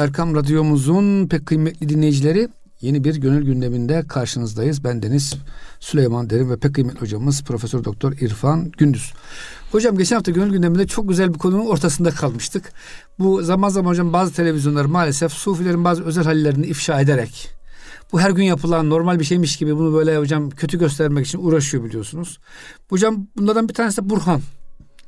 Erkam Radyomuzun pek kıymetli dinleyicileri yeni bir gönül gündeminde karşınızdayız. Ben Deniz Süleyman Derin ve pek kıymetli hocamız Profesör Doktor İrfan Gündüz. Hocam geçen hafta gönül gündeminde çok güzel bir konunun ortasında kalmıştık. Bu zaman zaman hocam bazı televizyonlar maalesef sufilerin bazı özel hallerini ifşa ederek bu her gün yapılan normal bir şeymiş gibi bunu böyle hocam kötü göstermek için uğraşıyor biliyorsunuz. Hocam bunlardan bir tanesi de Burhan.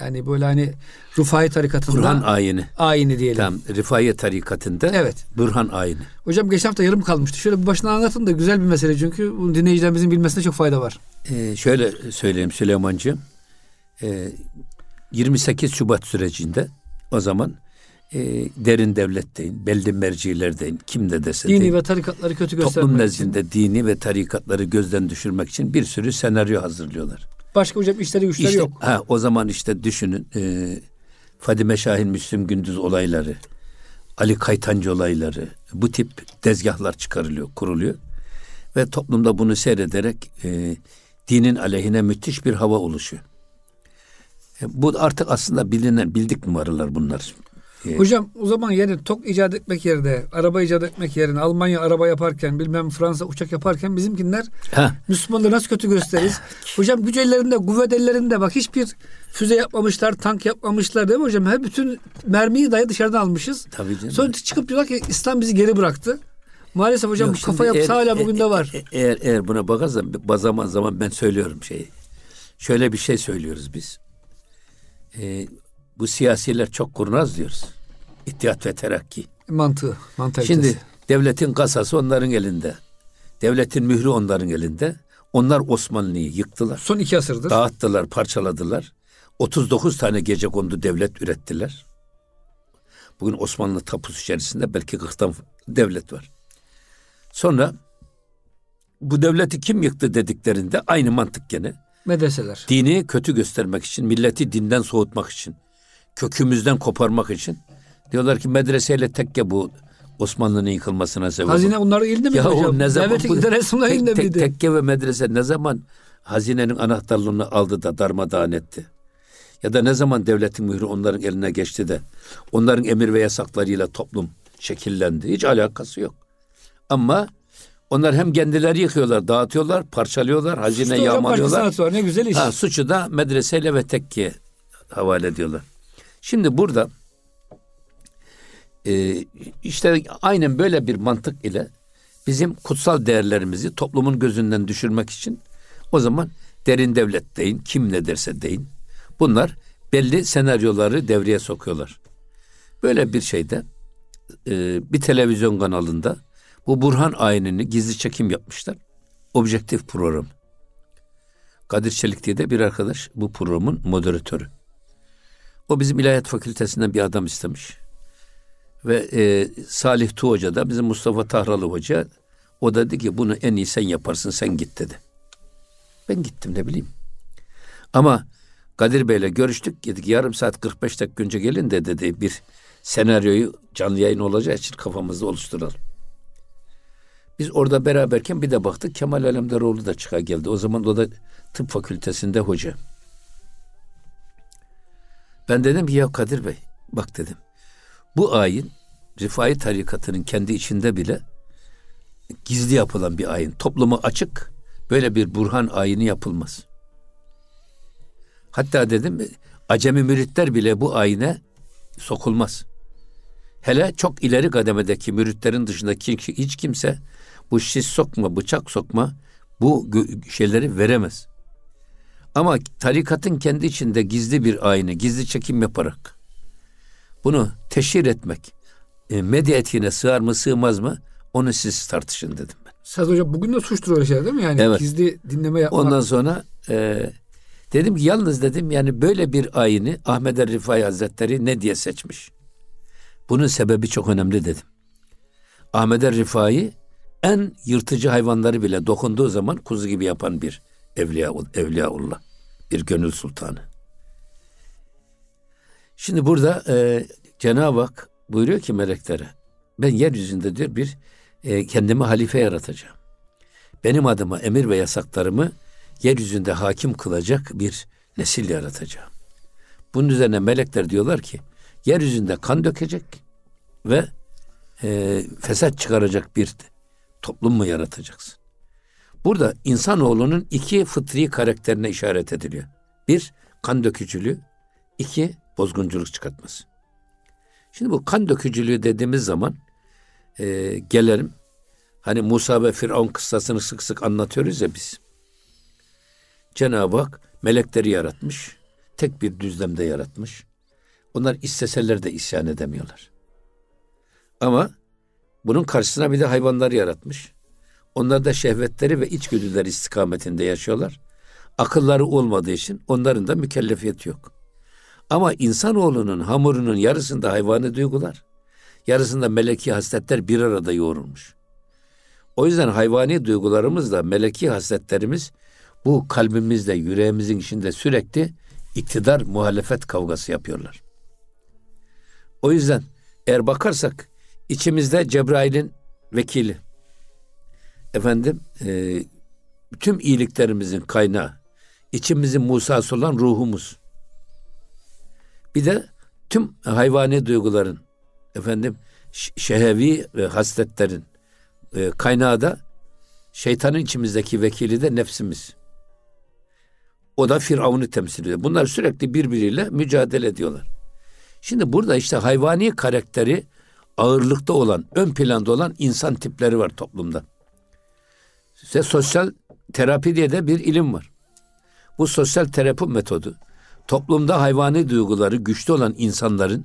Yani böyle hani Rufai tarikatında. Burhan ayini. Ayini diyelim. Tamam. Rifai tarikatında. Evet. Burhan ayini. Hocam geçen hafta yarım kalmıştı. Şöyle bir başına anlatın da güzel bir mesele çünkü bunu dinleyicilerimizin bilmesine çok fayda var. Ee, şöyle söyleyeyim Süleymancığım. Ee, 28 Şubat sürecinde o zaman e, derin devletteyin, belli mercilerdeyin, kim de dese Dini deyin, ve tarikatları kötü göstermek toplum için. nezdinde dini ve tarikatları gözden düşürmek için bir sürü senaryo hazırlıyorlar. Başka hocam işleri güçleri İşte, yok. Ha, o zaman işte düşünün e, Fadime Şahin Müslüm Gündüz olayları, Ali Kaytancı olayları, bu tip tezgahlar çıkarılıyor, kuruluyor. Ve toplumda bunu seyrederek e, dinin aleyhine müthiş bir hava oluşuyor. E, bu artık aslında bilinen, bildik numaralar bunlar. E, Hocam o zaman yani tok icat etmek yerine, araba icat etmek yerine Almanya araba yaparken, bilmem Fransa uçak yaparken bizimkinler ha, Müslümanları nasıl kötü gösteririz? hocam güç ellerinde, kuvvet ellerinde bak hiçbir füze yapmamışlar, tank yapmamışlar değil mi hocam? Her bütün mermiyi dahi dışarıdan almışız. tabii canım. Sonra çıkıp diyorlar ki İslam bizi geri bıraktı. Maalesef hocam Yok, bu kafa yapısı hala bugün de var. e- e- Eğer, eğer buna bakarsan zaman zaman ben söylüyorum şeyi. Şöyle bir şey söylüyoruz biz. E, bu siyasiler çok kurnaz diyoruz. İttihat ve terakki. Mantığı, mantalitesi. Şimdi devletin kasası onların elinde. Devletin mührü onların elinde. Onlar Osmanlı'yı yıktılar. son iki asırdır. Dağıttılar, parçaladılar. 39 tane gece kondu devlet ürettiler. Bugün Osmanlı tapusu içerisinde belki 40'tan devlet var. Sonra bu devleti kim yıktı dediklerinde aynı mantık gene. Medreseler. Dini kötü göstermek için, milleti dinden soğutmak için, kökümüzden koparmak için diyorlar ki medreseyle tekke bu Osmanlı'nın yıkılmasına sebep oldu. Hazine onların elinde mi Ya hocam? o ne zaman Devletin bu elinde tek- miydi? tekke ve medrese ne zaman hazinenin anahtarlığını aldı da darmadağın etti? Ya da ne zaman devletin mührü onların eline geçti de onların emir ve yasaklarıyla toplum şekillendi? Hiç alakası yok. Ama onlar hem kendileri yıkıyorlar, dağıtıyorlar, parçalıyorlar, hazine başka yağmalıyorlar. var. Ne güzel iş. Ha, suçu da medreseyle ve tekkiye havale ediyorlar. Şimdi burada e, işte aynen böyle bir mantık ile bizim kutsal değerlerimizi toplumun gözünden düşürmek için o zaman derin devlet deyin, kim ne derse deyin. Bunlar belli senaryoları devreye sokuyorlar. Böyle bir şeyde e, bir televizyon kanalında bu Burhan ayinini gizli çekim yapmışlar. Objektif program. Kadir Çelik diye de bir arkadaş bu programın moderatörü. O bizim İlahiyat Fakültesinden bir adam istemiş. Ve e, Salih Tu Hoca da bizim Mustafa Tahralı Hoca o da dedi ki bunu en iyi sen yaparsın sen git dedi. Ben gittim ne bileyim. Ama Kadir Bey'le görüştük. Dedik yarım saat 45 dakika önce gelin de dedi bir senaryoyu canlı yayın olacağı için kafamızda oluşturalım. Biz orada beraberken bir de baktık Kemal Alemdaroğlu da çıka geldi. O zaman o da tıp fakültesinde hoca. Ben dedim ki ya Kadir Bey bak dedim. Bu ayin Rifai tarikatının kendi içinde bile gizli yapılan bir ayin. Topluma açık böyle bir burhan ayini yapılmaz. Hatta dedim acemi müritler bile bu ayine sokulmaz. Hele çok ileri kademedeki müritlerin dışındaki hiç kimse bu şiş sokma, bıçak sokma bu şeyleri veremez. Ama tarikatın kendi içinde gizli bir ayini, gizli çekim yaparak bunu teşhir etmek e, medya etiğine sığar mı sığmaz mı onu siz tartışın dedim ben. Saz hocam bugün de suçtur öyle şeyler değil mi? Yani Evet. gizli dinleme yapmak. Ondan sonra e, dedim ki yalnız dedim yani böyle bir ayini Ahmet er Rifai Hazretleri ne diye seçmiş? Bunun sebebi çok önemli dedim. Ahmet er Rifai en yırtıcı hayvanları bile dokunduğu zaman kuzu gibi yapan bir evliya, evliyaullah. Bir gönül sultanı. Şimdi burada e, Cenab-ı Hak buyuruyor ki meleklere ben yeryüzünde diyor bir e, kendime halife yaratacağım. Benim adıma emir ve yasaklarımı yeryüzünde hakim kılacak bir nesil yaratacağım. Bunun üzerine melekler diyorlar ki yeryüzünde kan dökecek ve e, fesat çıkaracak bir toplum mu yaratacaksın? Burada insanoğlunun iki fıtri karakterine işaret ediliyor. Bir, kan dökücülüğü. iki bozgunculuk çıkartması. Şimdi bu kan dökücülüğü dediğimiz zaman e, gelelim. Hani Musa ve Firavun kıssasını sık sık anlatıyoruz ya biz. Cenab-ı Hak melekleri yaratmış. Tek bir düzlemde yaratmış. Onlar isteseler de isyan edemiyorlar. Ama bunun karşısına bir de hayvanlar yaratmış. Onlar da şehvetleri ve içgüdüleri istikametinde yaşıyorlar. Akılları olmadığı için onların da mükellefiyeti yok. Ama insanoğlunun hamurunun yarısında hayvani duygular, yarısında meleki hasletler bir arada yoğrulmuş. O yüzden hayvani duygularımızla meleki hasletlerimiz bu kalbimizde, yüreğimizin içinde sürekli iktidar muhalefet kavgası yapıyorlar. O yüzden eğer bakarsak içimizde Cebrail'in vekili, efendim e, tüm iyiliklerimizin kaynağı, içimizin Musa'sı olan ruhumuz. Bir de tüm hayvani duyguların, efendim şehevi ve hasletlerin e, kaynağı da şeytanın içimizdeki vekili de nefsimiz. O da Firavun'u temsil ediyor. Bunlar sürekli birbiriyle mücadele ediyorlar. Şimdi burada işte hayvani karakteri ağırlıkta olan, ön planda olan insan tipleri var toplumda. İşte sosyal terapi diye de bir ilim var. Bu sosyal terapi metodu toplumda hayvani duyguları güçlü olan insanların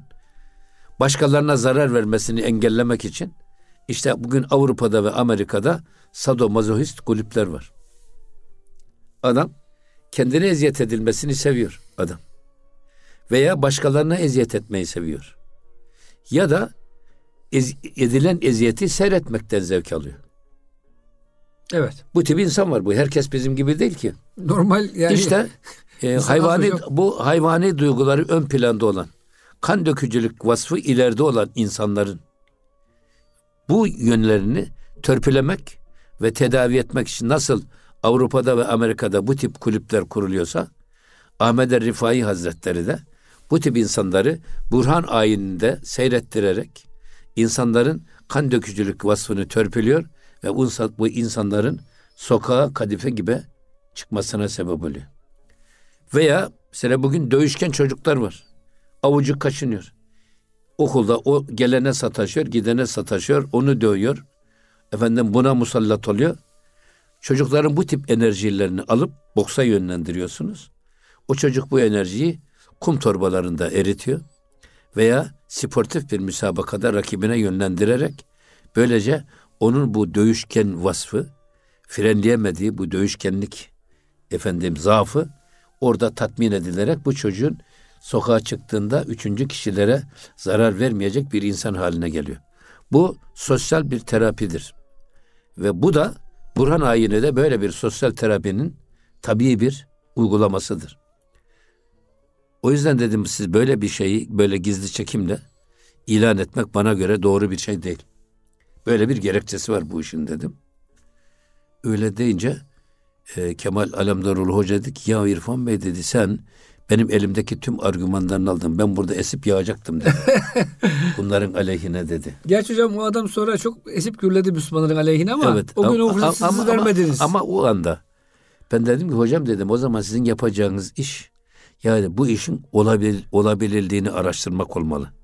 başkalarına zarar vermesini engellemek için işte bugün Avrupa'da ve Amerika'da sadomazohist kulüpler var. Adam kendine eziyet edilmesini seviyor adam. Veya başkalarına eziyet etmeyi seviyor. Ya da ez, edilen eziyeti seyretmekten zevk alıyor. Evet. Bu tip insan var bu. Herkes bizim gibi değil ki. Normal yani. İşte e, hayvani bu hayvani duyguları ön planda olan, kan dökücülük vasfı ileride olan insanların bu yönlerini törpülemek ve tedavi etmek için nasıl Avrupa'da ve Amerika'da bu tip kulüpler kuruluyorsa Ahmet er Rifai Hazretleri de bu tip insanları Burhan ayininde seyrettirerek insanların kan dökücülük vasfını törpülüyor ve bu insanların sokağa kadife gibi çıkmasına sebep oluyor. Veya mesela bugün dövüşken çocuklar var. Avucu kaşınıyor. Okulda o gelene sataşıyor, gidene sataşıyor, onu dövüyor. Efendim buna musallat oluyor. Çocukların bu tip enerjilerini alıp boksa yönlendiriyorsunuz. O çocuk bu enerjiyi kum torbalarında eritiyor veya sportif bir müsabakada rakibine yönlendirerek böylece onun bu dövüşken vasfı frenleyemediği bu dövüşkenlik efendim zaafı orada tatmin edilerek bu çocuğun sokağa çıktığında üçüncü kişilere zarar vermeyecek bir insan haline geliyor. Bu sosyal bir terapidir. Ve bu da Burhan ayini de böyle bir sosyal terapinin tabii bir uygulamasıdır. O yüzden dedim siz böyle bir şeyi böyle gizli çekimle ilan etmek bana göre doğru bir şey değil. Böyle bir gerekçesi var bu işin dedim. Öyle deyince e, Kemal Alemdarul Hoca dedi ki ya İrfan Bey dedi sen benim elimdeki tüm argümanlarını aldın. Ben burada esip yağacaktım dedi. Bunların aleyhine dedi. Gerçi hocam o adam sonra çok esip gürledi Müslümanların aleyhine ama evet, o gün o fırsatı ama, siz vermediniz. Ama, ama o anda ben dedim ki hocam dedim o zaman sizin yapacağınız iş yani bu işin olabil, olabilirliğini araştırmak olmalı.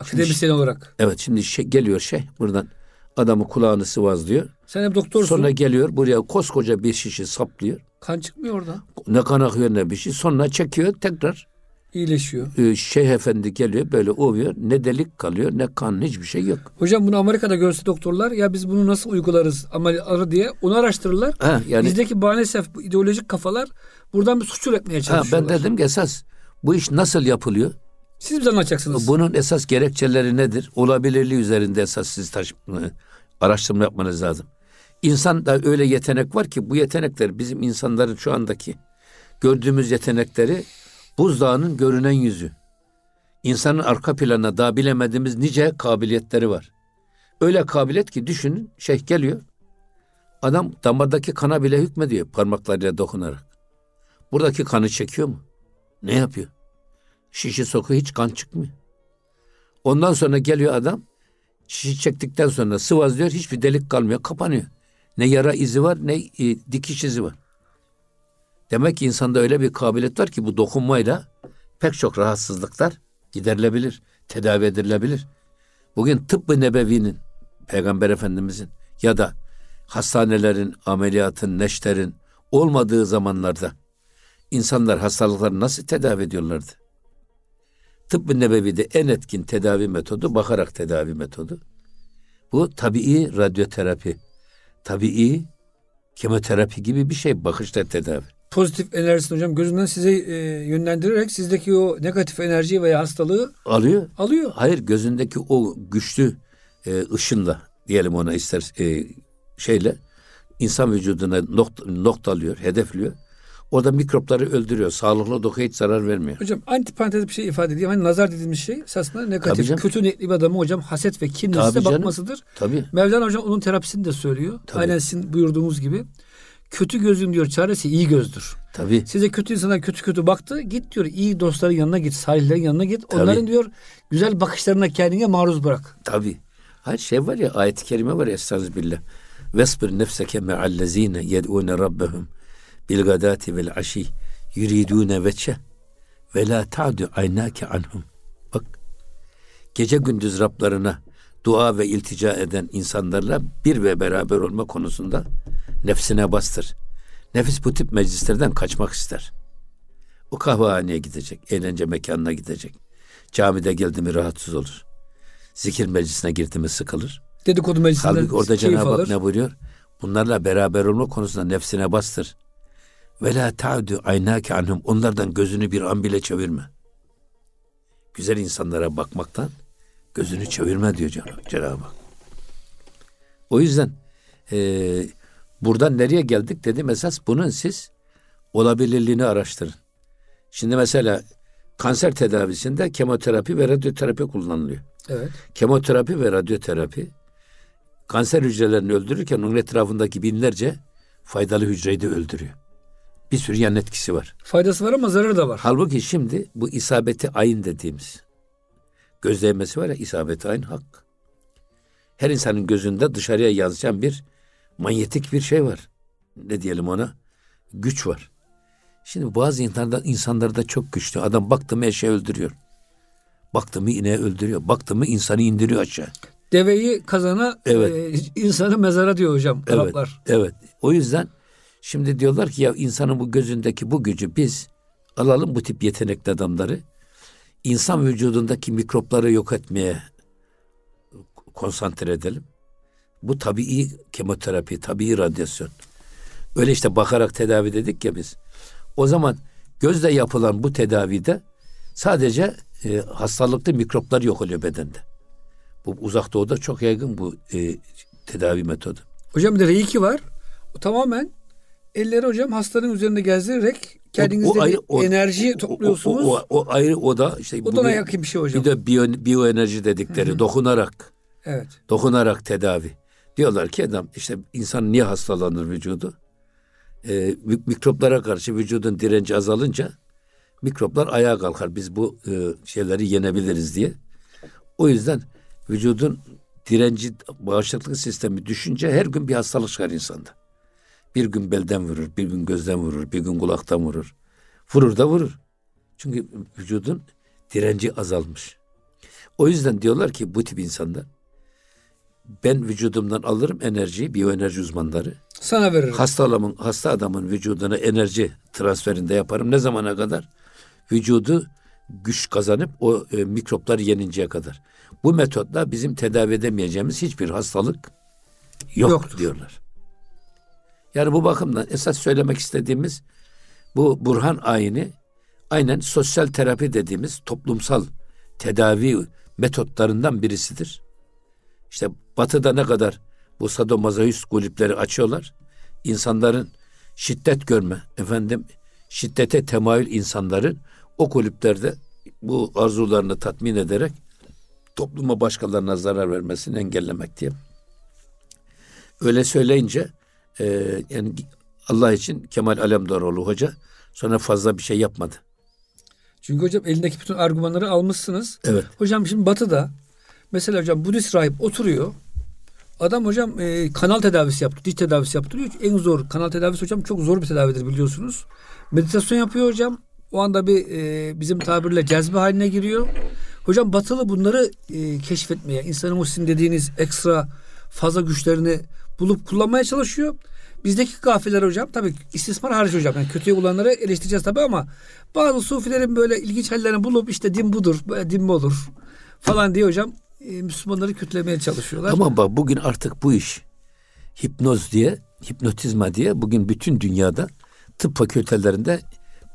Akademisyen olarak. Evet şimdi şey, geliyor şey buradan adamı kulağını sıvazlıyor. Sen hep doktorsun. Sonra geliyor buraya koskoca bir şişi saplıyor. Kan çıkmıyor orada. Ne kan akıyor ne bir şey. Sonra çekiyor tekrar. İyileşiyor. Ee, Şeyh efendi geliyor böyle ovuyor. Ne delik kalıyor ne kan hiçbir şey yok. Hocam bunu Amerika'da görse doktorlar ya biz bunu nasıl uygularız ameliyatları diye onu araştırırlar. Ha, yani, Bizdeki maalesef ideolojik kafalar buradan bir suç üretmeye çalışıyorlar. Ha, ben dedim ki esas bu iş nasıl yapılıyor? Siz bize anlatacaksınız. Bunun esas gerekçeleri nedir? Olabilirliği üzerinde esas siz taş, araştırma yapmanız lazım. İnsan da öyle yetenek var ki bu yetenekler bizim insanların şu andaki gördüğümüz yetenekleri buzdağının görünen yüzü. İnsanın arka planına daha bilemediğimiz nice kabiliyetleri var. Öyle kabiliyet ki düşünün şeyh geliyor. Adam damardaki kana bile hükmediyor parmaklarıyla dokunarak. Buradaki kanı çekiyor mu? Ne yapıyor? Şişi sokuyor hiç kan çıkmıyor. Ondan sonra geliyor adam Şişi çektikten sonra sıvazlıyor hiçbir delik kalmıyor kapanıyor. Ne yara izi var ne e, dikiş izi var. Demek ki insanda öyle bir kabiliyet var ki bu dokunmayla pek çok rahatsızlıklar giderilebilir, tedavi edilebilir. Bugün tıbbı nebevinin, Peygamber Efendimizin ya da hastanelerin, ameliyatın, neşterin olmadığı zamanlarda insanlar hastalıkları nasıl tedavi ediyorlardı? Tıbbı nebevide en etkin tedavi metodu bakarak tedavi metodu. Bu tabii radyoterapi, tabii kemoterapi gibi bir şey bakışta tedavi pozitif enerjisini hocam gözünden size e, yönlendirerek sizdeki o negatif enerjiyi veya hastalığı alıyor. Alıyor. Hayır gözündeki o güçlü e, ışınla diyelim ona ister e, şeyle insan vücuduna nokta, noktalıyor, hedefliyor. Orada mikropları öldürüyor. Sağlıklı dokuya hiç zarar vermiyor. Hocam antiparantez bir şey ifade edeyim. Hani nazar dediğimiz şey esasında negatif, kötü niyetli bir adamı hocam haset ve kinle size bakmasıdır. Tabii. Mevlana hocam onun terapisini de söylüyor. Tabii. Aynen sizin buyurduğumuz gibi kötü gözün diyor çaresi iyi gözdür. Tabii. Size kötü insana kötü kötü baktı. Git diyor iyi dostların yanına git. Sahillerin yanına git. Tabii. Onların diyor güzel bakışlarına kendine maruz bırak. Tabii. Hayır şey var ya ayet-i kerime var ya estağfirullah. Vesbir nefseke me'allezine yed'une rabbehum bil gadati vel aşi yuridune veçe ve la ta'du aynake anhum. Bak gece gündüz Rablarına dua ve iltica eden insanlarla bir ve beraber olma konusunda nefsine bastır. Nefis bu tip meclislerden kaçmak ister. O kahvehaneye gidecek, eğlence mekanına gidecek. Camide geldi mi rahatsız olur. Zikir meclisine girdi mi sıkılır. Dedikodu meclisinde Halbuki orada Cenab-ı Hak ne buyuruyor? Bunlarla beraber olma konusunda nefsine bastır. Ve la ta'du aynake anhum. Onlardan gözünü bir an bile çevirme. Güzel insanlara bakmaktan gözünü çevirme diyor Cenab-ı Hak. O yüzden e, buradan nereye geldik dedim esas bunun siz olabilirliğini araştırın. Şimdi mesela kanser tedavisinde kemoterapi ve radyoterapi kullanılıyor. Evet. Kemoterapi ve radyoterapi kanser hücrelerini öldürürken onun etrafındaki binlerce faydalı hücreyi de öldürüyor. Bir sürü yan etkisi var. Faydası var ama zararı da var. Halbuki şimdi bu isabeti ayın dediğimiz göz değmesi var ya isabeti ayın hak. Her insanın gözünde dışarıya yansıyan bir manyetik bir şey var. Ne diyelim ona? Güç var. Şimdi bazı insanlarda, insanlarda çok güçlü. Adam baktı mı eşeği öldürüyor. Baktı mı ineği öldürüyor. Baktı mı insanı indiriyor aşağı. Deveyi kazana, evet. e, insanı mezara diyor hocam evet, Araplar. Evet. O yüzden şimdi diyorlar ki ya insanın bu gözündeki bu gücü biz alalım bu tip yetenekli adamları insan vücudundaki mikropları yok etmeye konsantre edelim. Bu tabii kemoterapi, tabii radyasyon. Öyle işte bakarak tedavi dedik ya biz. O zaman gözle yapılan bu tedavide sadece e, hastalıklı mikroplar yok oluyor bedende. Bu uzak doğuda çok yaygın bu e, tedavi metodu. Hocam bir de reiki var. O tamamen elleri hocam hastanın üzerinde gezdirerek kendinizde o, o ayrı, o, enerji topluyorsunuz. O, o, o, o ayrı o da işte o da yakın bir şey hocam. Bir de biyo, biyoenerji dedikleri Hı-hı. dokunarak. Evet. Dokunarak tedavi. Diyorlar ki adam işte insan niye hastalanır vücudu? Ee, mikroplara karşı vücudun direnci azalınca mikroplar ayağa kalkar. Biz bu e, şeyleri yenebiliriz diye. O yüzden vücudun direnci, bağışıklık sistemi düşünce her gün bir hastalık çıkar insanda. Bir gün belden vurur, bir gün gözden vurur, bir gün kulaktan vurur. Vurur da vurur. Çünkü vücudun direnci azalmış. O yüzden diyorlar ki bu tip insanlar ben vücudumdan alırım enerjiyi, biyoenerji uzmanları. Sana veririm. Hasta adamın, hasta adamın vücuduna enerji transferinde yaparım. Ne zamana kadar? Vücudu güç kazanıp o e, mikropları yeninceye kadar. Bu metotla bizim tedavi edemeyeceğimiz hiçbir hastalık yok Yoktur. diyorlar. Yani bu bakımdan esas söylemek istediğimiz bu Burhan ayini aynen sosyal terapi dediğimiz toplumsal tedavi metotlarından birisidir. İşte batıda ne kadar bu sadomazoist kulüpleri açıyorlar. İnsanların şiddet görme, efendim şiddete temayül insanların o kulüplerde bu arzularını tatmin ederek topluma başkalarına zarar vermesini engellemek diye. Öyle söyleyince e, yani Allah için Kemal Alemdaroğlu hoca sonra fazla bir şey yapmadı. Çünkü hocam elindeki bütün argümanları almışsınız. Evet. Hocam şimdi Batı'da Mesela hocam Budist rahip oturuyor. Adam hocam e, kanal tedavisi yaptı, diş tedavisi yaptırıyor. En zor kanal tedavisi hocam çok zor bir tedavidir biliyorsunuz. Meditasyon yapıyor hocam. O anda bir e, bizim tabirle cezbe haline giriyor. Hocam batılı bunları e, keşfetmeye, insanın o sizin dediğiniz ekstra fazla güçlerini bulup kullanmaya çalışıyor. Bizdeki kafiler hocam tabii istismar hariç hocam. Yani kötüye kullananları eleştireceğiz tabii ama bazı sufilerin böyle ilginç hallerini bulup işte din budur, böyle din mi olur falan diye hocam e, Müslümanları kötülemeye çalışıyorlar. Ama bak bugün artık bu iş hipnoz diye, hipnotizma diye bugün bütün dünyada tıp fakültelerinde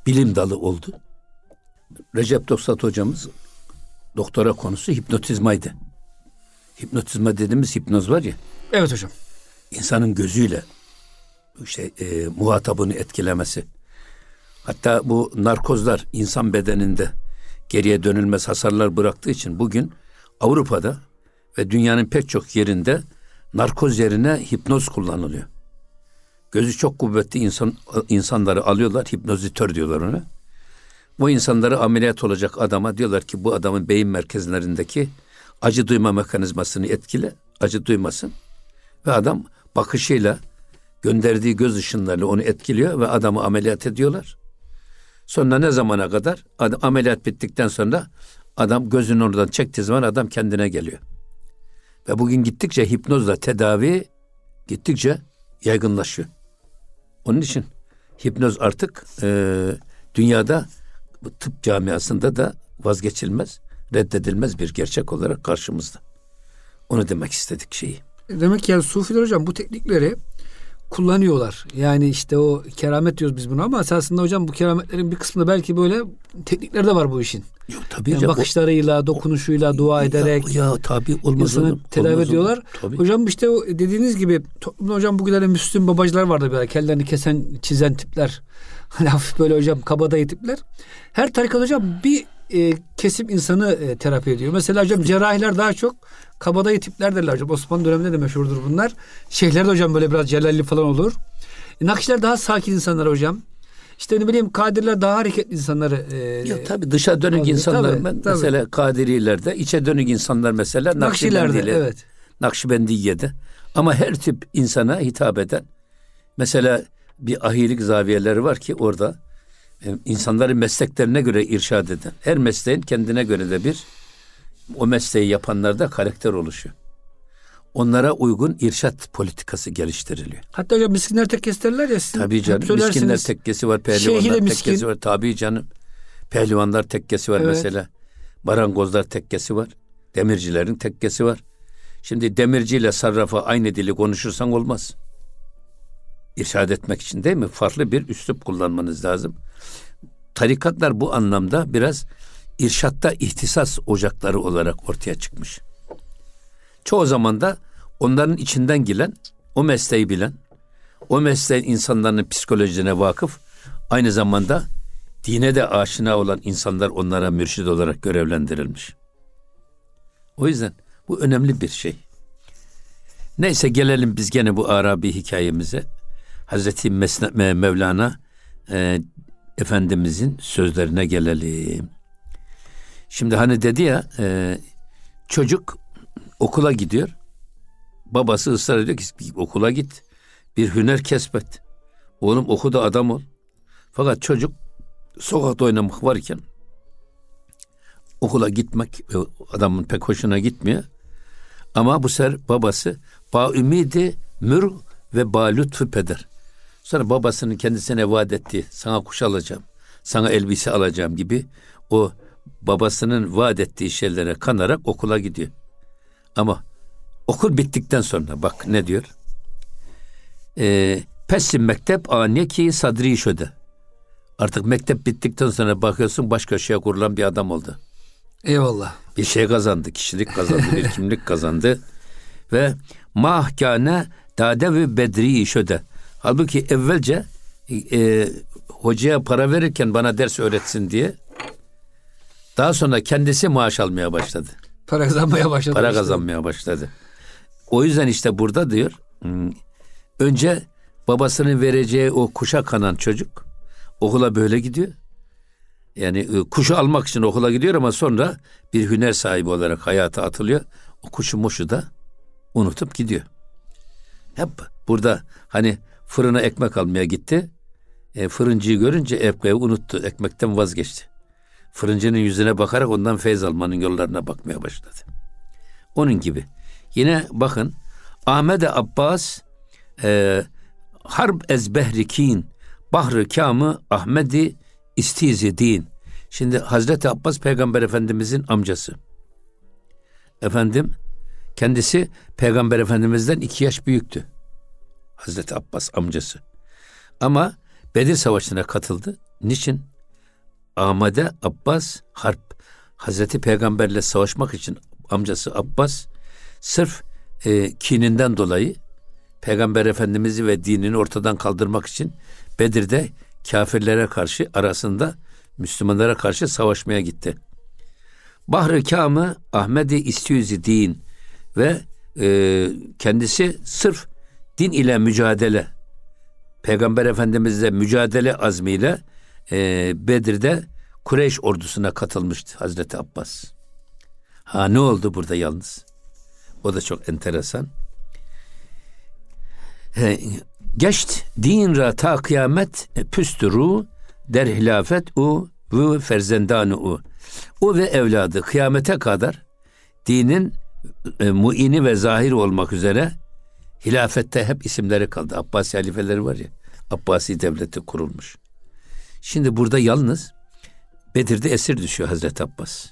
bilim dalı oldu. Recep Dostat hocamız doktora konusu hipnotizmaydı. Hipnotizma dediğimiz hipnoz var ya. Evet hocam. İnsanın gözüyle işte e, muhatabını etkilemesi. Hatta bu narkozlar insan bedeninde geriye dönülmez hasarlar bıraktığı için bugün Avrupa'da ve dünyanın pek çok yerinde narkoz yerine hipnoz kullanılıyor. Gözü çok kuvvetli insan insanları alıyorlar, hipnozitör diyorlar ona. Bu insanları ameliyat olacak adama diyorlar ki bu adamın beyin merkezlerindeki acı duyma mekanizmasını etkile, acı duymasın. Ve adam bakışıyla gönderdiği göz ışınlarıyla onu etkiliyor ve adamı ameliyat ediyorlar. Sonra ne zamana kadar? Adam, ameliyat bittikten sonra adam gözünü oradan çektiği zaman adam kendine geliyor. Ve bugün gittikçe hipnozla tedavi gittikçe yaygınlaşıyor. Onun için hipnoz artık e, dünyada tıp camiasında da vazgeçilmez, reddedilmez bir gerçek olarak karşımızda. Onu demek istedik şeyi. Demek ki yani sufiler hocam bu teknikleri kullanıyorlar. Yani işte o keramet diyoruz biz buna ama esasında hocam bu kerametlerin bir kısmında belki böyle teknikler de var bu işin. Yok tabii Yani ya, bakışlarıyla, dokunuşuyla, dua ederek ya, ya tabii olmaz insanı olur, tedavi olmaz olur. ediyorlar. Tabii. Hocam işte o dediğiniz gibi toplumda hocam bugünlerde Müslüm babacılar vardı böyle kellerini kesen, çizen tipler. Hani hafif böyle hocam kabadayı tipler. Her tarikat hocam bir e, kesim insanı e, terapi ediyor. Mesela hocam cerrahiler daha çok kabadayı tipler derler hocam. Osmanlı döneminde de meşhurdur bunlar. Şeyhler de hocam böyle biraz celalli falan olur. E, Nakşiler daha sakin insanlar hocam. İşte ne bileyim kadirler daha hareketli insanları. E, Ya tabii dışa dönük Tabii, insanlar tabii, ben tabii. mesela Kadirilerde, içe dönük insanlar mesela Nakşilerde evet. Nakşibendiye'de. Ama her tip insana hitap eden mesela bir ahilik zaviyeleri var ki orada insanları mesleklerine göre irşad eden. Her mesleğin kendine göre de bir o mesleği yapanlarda karakter oluşuyor. Onlara uygun irşat politikası geliştiriliyor. Hatta hocam miskinler tekkesi derler ya. Sizin Tabii canım. Miskinler tekkesi var, pehlivanlar miskin. tekkesi var. Tabii canım. Pehlivanlar tekkesi var Evet. mesela. Barangozlar tekkesi var. Demircilerin tekkesi var. Şimdi demirciyle sarrafa aynı dili konuşursan olmaz. İrşad etmek için değil mi? Farklı bir üslup kullanmanız lazım. Tarikatlar bu anlamda biraz irşatta ihtisas ocakları olarak ortaya çıkmış. Çoğu zaman da onların içinden gelen, o mesleği bilen, o mesleğin insanların psikolojisine vakıf, aynı zamanda dine de aşina olan insanlar onlara mürşid olarak görevlendirilmiş. O yüzden bu önemli bir şey. Neyse gelelim biz gene bu Arabi hikayemize. Hazreti Mesne- Me- Mevlana e, Efendimizin sözlerine gelelim. Şimdi hani dedi ya e, çocuk okula gidiyor. Babası ısrar ediyor ki okula git. Bir hüner kesbet. Oğlum oku da adam ol. Fakat çocuk sokakta oynamak varken okula gitmek e, adamın pek hoşuna gitmiyor. Ama bu sefer babası ba ümidi mür ve ba lütfü peder. Sonra babasının kendisine vaat ettiği sana kuş alacağım, sana elbise alacağım gibi o babasının vaat ettiği şeylere kanarak okula gidiyor. Ama okul bittikten sonra bak ne diyor? Ee, Pessim mektep aneki sadri şöde. Artık mektep bittikten sonra bakıyorsun baş köşeye kurulan bir adam oldu. Eyvallah. Bir şey kazandı, kişilik kazandı, bir kimlik kazandı. Ve mahkane dade ve bedri şöde. Halbuki evvelce e, hocaya para verirken bana ders öğretsin diye daha sonra kendisi maaş almaya başladı. Para kazanmaya başladı. Para işte. kazanmaya başladı. O yüzden işte burada diyor önce babasının vereceği o kuşa kanan çocuk okula böyle gidiyor. Yani e, kuşu almak için okula gidiyor ama sonra bir hüner sahibi olarak hayata atılıyor. O kuşu muşu da unutup gidiyor. Hep burada hani fırına ekmek almaya gitti. E, fırıncıyı görünce ekmeği unuttu. Ekmekten vazgeçti. Fırıncının yüzüne bakarak ondan feyz almanın yollarına bakmaya başladı. Onun gibi. Yine bakın Ahmet Abbas e, Harb ezbehrikin Bahrı Kamı Ahmedi İstizi din. Şimdi Hazreti Abbas Peygamber Efendimizin amcası. Efendim kendisi Peygamber Efendimiz'den iki yaş büyüktü. Hazreti Abbas amcası. Ama Bedir Savaşı'na katıldı. Niçin? Ahmede Abbas Harp. Hazreti Peygamberle savaşmak için amcası Abbas sırf e, kininden dolayı Peygamber Efendimiz'i ve dinini ortadan kaldırmak için Bedir'de kafirlere karşı arasında Müslümanlara karşı savaşmaya gitti. Bahri Kamı Ahmedi İstiyüzi din ve e, kendisi sırf din ile mücadele Peygamber Efendimizle mücadele azmiyle e, Bedir'de Kureyş ordusuna katılmıştı Hazreti Abbas. Ha ne oldu burada yalnız? O da çok enteresan. He, geçt din ra ta kıyamet püstürü der hilafet u ve ferzendanı u. O ve evladı kıyamete kadar dinin e, muini ve zahir olmak üzere hilafette hep isimleri kaldı. Abbasi halifeleri var ya. Abbasi devleti kurulmuş. Şimdi burada yalnız Bedir'de esir düşüyor Hazreti Abbas.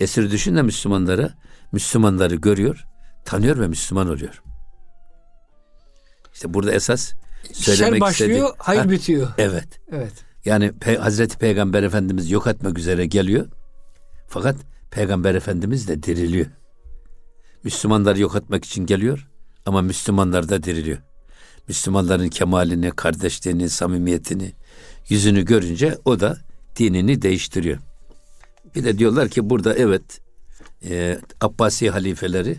Esir düşünce Müslümanlara, Müslümanları görüyor, tanıyor ve Müslüman oluyor. İşte burada esas söylemek Şer başlıyor, istediğim- hayır Ha, bitiyor. Evet. Evet. Yani Pe- Hazreti Peygamber Efendimiz yok etmek üzere geliyor. Fakat Peygamber Efendimiz de diriliyor. Müslümanları yok etmek için geliyor ama Müslümanlar da diriliyor. Müslümanların kemalini, kardeşliğini, samimiyetini, yüzünü görünce o da dinini değiştiriyor. Bir de diyorlar ki burada evet e, Abbasi halifeleri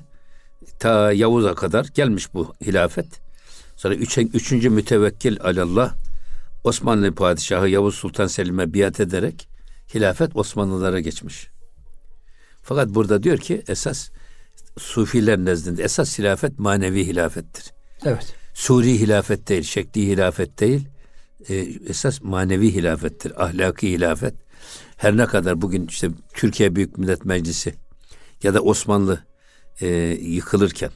ta Yavuz'a kadar gelmiş bu hilafet. Sonra üç, üçüncü mütevekkil alallah Osmanlı padişahı Yavuz Sultan Selim'e biat ederek hilafet Osmanlılara geçmiş. Fakat burada diyor ki esas Sufiler nezdinde esas hilafet manevi hilafettir. Evet. Suri hilafet değil, şekli hilafet değil. e, esas manevi hilafettir, ahlaki hilafet. Her ne kadar bugün işte Türkiye Büyük Millet Meclisi ya da Osmanlı e, yıkılırken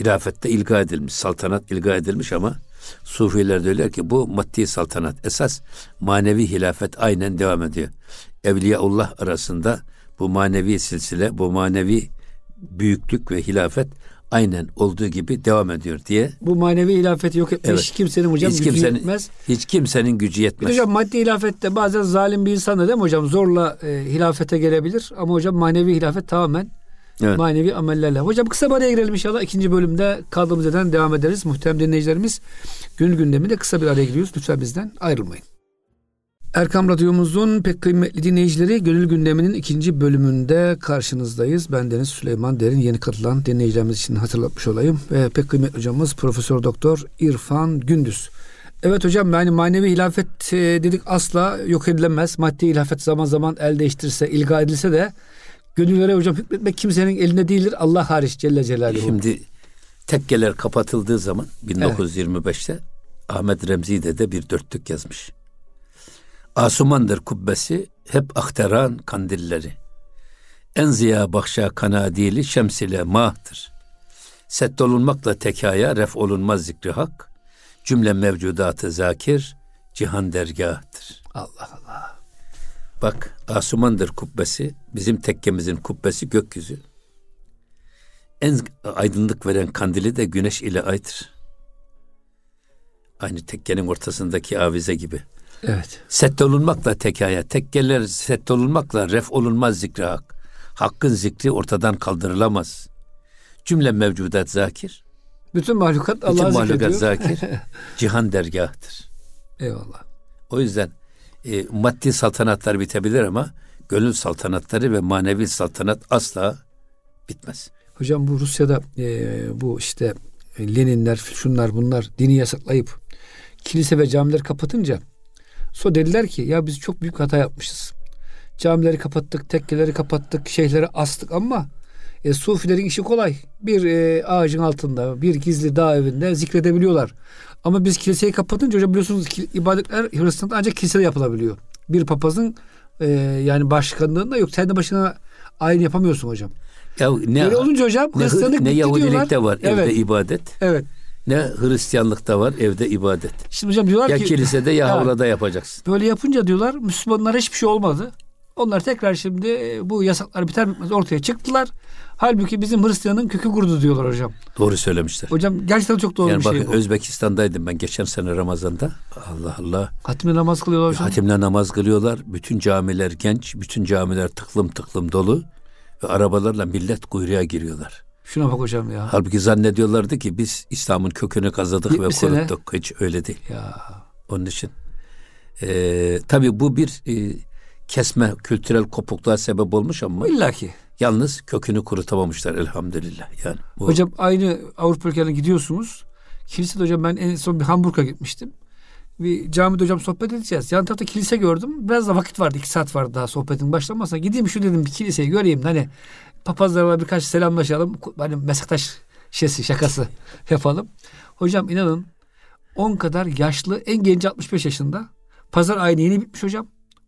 hilafette ilga edilmiş, saltanat ilga edilmiş ama Sufiler diyorlar ki bu maddi saltanat. Esas manevi hilafet aynen devam ediyor. Evliyaullah arasında bu manevi silsile, bu manevi büyüklük ve hilafet aynen olduğu gibi devam ediyor diye Bu manevi hilafeti yok etmiş. Evet. Kimsenin hocam hiç gücü kimsenin yetmez. hiç kimsenin gücü Bir de yetmez. hocam maddi hilafette bazen zalim bir insan da değil mi hocam? Zorla e, hilafete gelebilir. Ama hocam manevi hilafet tamamen Evet. manevi amellerle. Hocam kısa bir araya girelim inşallah. İkinci bölümde kaldığımız yerden devam ederiz. Muhterem dinleyicilerimiz gönül gündeminde kısa bir araya giriyoruz. Lütfen bizden ayrılmayın. Erkam Radyomuzun pek kıymetli dinleyicileri Gönül Gündemi'nin ikinci bölümünde karşınızdayız. Ben Deniz Süleyman Derin yeni katılan dinleyicilerimiz için hatırlatmış olayım. Ve pek kıymetli hocamız Profesör Doktor İrfan Gündüz. Evet hocam yani manevi hilafet e, dedik asla yok edilemez. Maddi hilafet zaman zaman el değiştirse, ilga edilse de gönüllere hocam hükmetmek kimsenin elinde değildir. Allah hariç Celle Celaluhu. Şimdi tekkeler kapatıldığı zaman 1925'te Ahmet Remzi de bir dörtlük yazmış. Asumandır kubbesi hep aktaran kandilleri. En ziya bakşa kanadili şems ile mahtır. Set olunmakla tekaya ref olunmaz zikri hak. Cümle mevcudatı zakir cihan dergahtır. Allah Allah. Bak Asumandır kubbesi bizim tekkemizin kubbesi gökyüzü. En aydınlık veren kandili de güneş ile aydır. Aynı tekkenin ortasındaki avize gibi. Evet. Set olunmakla tekaya, tekkeler set olunmakla ref olunmaz zikri hak. Hakkın zikri ortadan kaldırılamaz. Cümle mevcudat zakir. Bütün mahlukat Bütün Allah'ı mahlukat zikrediyor. zakir. cihan dergahtır. Eyvallah. O yüzden e, maddi saltanatlar bitebilir ama gönül saltanatları ve manevi saltanat asla bitmez. Hocam bu Rusya'da e, bu işte e, Leninler, şunlar bunlar dini yasaklayıp kilise ve camiler kapatınca sonra dediler ki ya biz çok büyük hata yapmışız. Camileri kapattık, tekkeleri kapattık, şeyhleri astık ama e, sufilerin işi kolay. Bir e, ağacın altında, bir gizli dağ evinde zikredebiliyorlar. Ama biz kiliseyi kapatınca hocam biliyorsunuz ki ibadetler Hristiyan'da ancak kilisede yapılabiliyor. Bir papazın e, yani başkanlığında yok. Sen de başına ayin yapamıyorsun hocam. Ya ne, Böyle olunca hocam ne, Hristiyanlık ne Yahudilikte var Evet. evde ibadet. Evet. Ne Hristiyanlıkta var evde ibadet. Şimdi hocam diyorlar Ya ki kilisede ya Ha. havlada yapacaksın. böyle yapınca diyorlar Müslümanlara hiçbir şey olmadı. Onlar tekrar şimdi e, bu yasaklar biter bitmez ortaya çıktılar. Halbuki bizim Hristiyanın kökü kurdu diyorlar hocam. Doğru söylemişler. Hocam gerçekten çok doğru yani bir şey bakın bu. Özbekistan'daydım ben geçen sene Ramazan'da. Allah Allah. Hatmi namaz kılıyorlar hocam. Hatimle namaz kılıyorlar. Bütün camiler genç. Bütün camiler tıklım tıklım dolu. Ve arabalarla millet kuyruğa giriyorlar. Şuna bak hocam ya. Halbuki zannediyorlardı ki biz İslam'ın kökünü kazıdık ve 70 sene. koruttuk. Hiç öyle değil. Ya Onun için eee tabii bu bir eee, kesme kültürel kopukluğa sebep olmuş ama illa ki. yalnız kökünü kurutamamışlar elhamdülillah. Yani bu Hocam aynı Avrupa ülkelerine gidiyorsunuz. Kilisede hocam ben en son bir Hamburg'a gitmiştim. Bir camide hocam sohbet edeceğiz. Yan tarafta kilise gördüm. Biraz da vakit vardı. iki saat vardı daha sohbetin başlamasına. Gideyim şu dedim bir kiliseyi göreyim. Hani papazlarla birkaç selamlaşalım. Hani meslektaş şişesi şakası yapalım. Hocam inanın 10 kadar yaşlı en genci 65 yaşında. Pazar ayini yeni bitmiş hocam.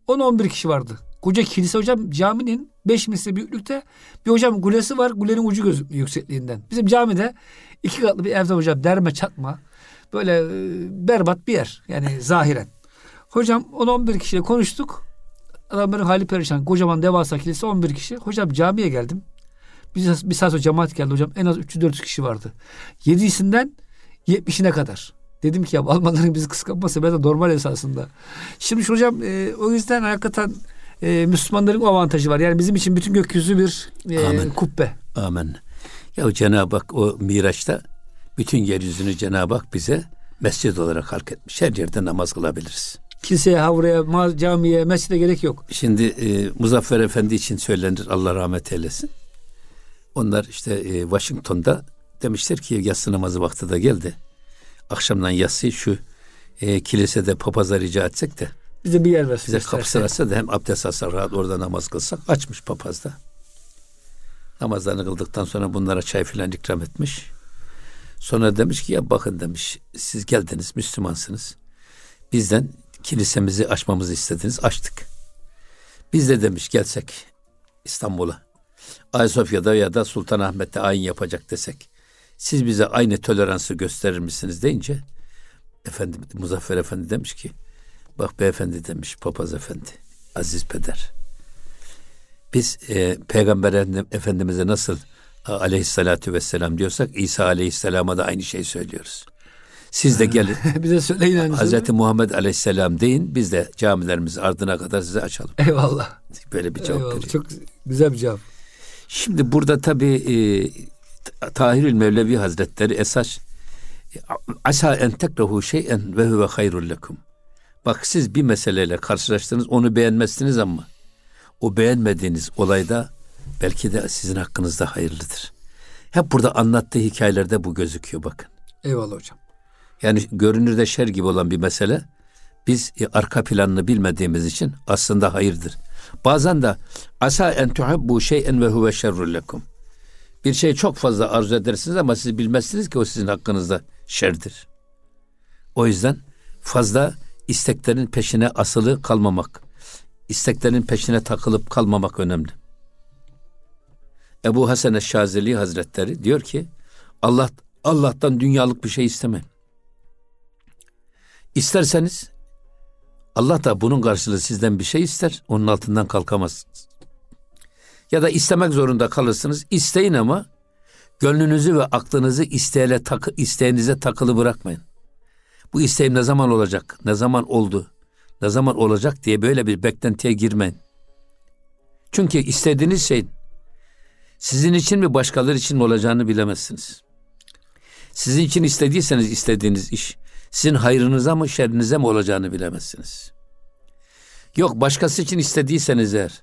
10-11 kişi vardı. Koca kilise hocam caminin 5 misli büyüklükte bir hocam gulesi var. Gulenin ucu gözükmüyor yüksekliğinden. Bizim camide iki katlı bir evde hocam derme çatma. Böyle e, berbat bir yer. Yani zahiren. Hocam 10-11 kişiyle konuştuk. Adamların hali perişan. Kocaman devasa kilise 11 kişi. Hocam camiye geldim. Bir, bir saat sonra cemaat geldi hocam. En az 300-400 kişi vardı. 7'sinden 70'ine kadar. Dedim ki ya Almanların bizi kıskanması biraz da normal esasında. Şimdi şu hocam e, o yüzden hakikaten e, Müslümanların o avantajı var. Yani bizim için bütün gökyüzü bir e, Amin. kubbe. amen. Ya Cenab-ı Hak o Miraç'ta bütün yeryüzünü Cenab-ı Hak bize mescid olarak halk etmiş. Her yerde namaz kılabiliriz. Kiliseye, havraya, camiye, mescide gerek yok. Şimdi e, Muzaffer Efendi için söylenir Allah rahmet eylesin. Onlar işte e, Washington'da demişler ki yatsı namazı vakti de geldi. Akşamdan yatsıyı şu e, kilisede papaza rica etsek de Bize bir yer versin. bize kapısını açsa da hem abdest alsak rahat orada namaz kılsak. Açmış papaz da. Namazlarını kıldıktan sonra bunlara çay filan ikram etmiş. Sonra demiş ki ya bakın demiş siz geldiniz Müslümansınız. Bizden kilisemizi açmamızı istediniz açtık. Biz de demiş gelsek İstanbul'a. Ayasofya'da ya da Sultanahmet'te ayin yapacak desek. Siz bize aynı toleransı gösterir misiniz deyince efendim Muzaffer Efendi demiş ki bak beyefendi demiş papaz efendi aziz peder. Biz e, Peygamber Efendi- Efendimiz'e nasıl a- aleyhissalatu vesselam diyorsak İsa aleyhisselama da aynı şeyi söylüyoruz. Siz de gelin Bize söyleyin. Hazreti Muhammed aleyhisselam deyin biz de camilerimizi ardına kadar size açalım. Eyvallah. Böyle bir cevap Eyvallah. veriyor. Çok güzel bir cevap. Şimdi burada tabi e, Tahirül Mevlevi Hazretleri esas asa en tekrehu şeyen ve huve hayrul lekum. Bak siz bir meseleyle karşılaştınız onu beğenmezsiniz ama o beğenmediğiniz olayda belki de sizin hakkınızda hayırlıdır. Hep burada anlattığı hikayelerde bu gözüküyor bakın. Eyvallah hocam. Yani görünürde şer gibi olan bir mesele biz e, arka planını bilmediğimiz için aslında hayırdır. Bazen de asa en tuhibbu şey'en ve huve şerrul lekum. Bir şey çok fazla arzu edersiniz ama siz bilmezsiniz ki o sizin hakkınızda şerdir. O yüzden fazla isteklerin peşine asılı kalmamak, isteklerin peşine takılıp kalmamak önemli. Ebu Hasan Eşşazeli Hazretleri diyor ki Allah Allah'tan dünyalık bir şey istemeyin. İsterseniz Allah da bunun karşılığı sizden bir şey ister. Onun altından kalkamazsınız. Ya da istemek zorunda kalırsınız. İsteyin ama gönlünüzü ve aklınızı isteğe takı, isteğinize takılı bırakmayın. Bu isteğim ne zaman olacak? Ne zaman oldu? Ne zaman olacak diye böyle bir beklentiye girmeyin. Çünkü istediğiniz şeyin sizin için mi başkaları için mi olacağını bilemezsiniz. Sizin için istediyseniz istediğiniz iş sizin hayrınıza mı şerrinize mi olacağını bilemezsiniz. Yok başkası için istediyseniz eğer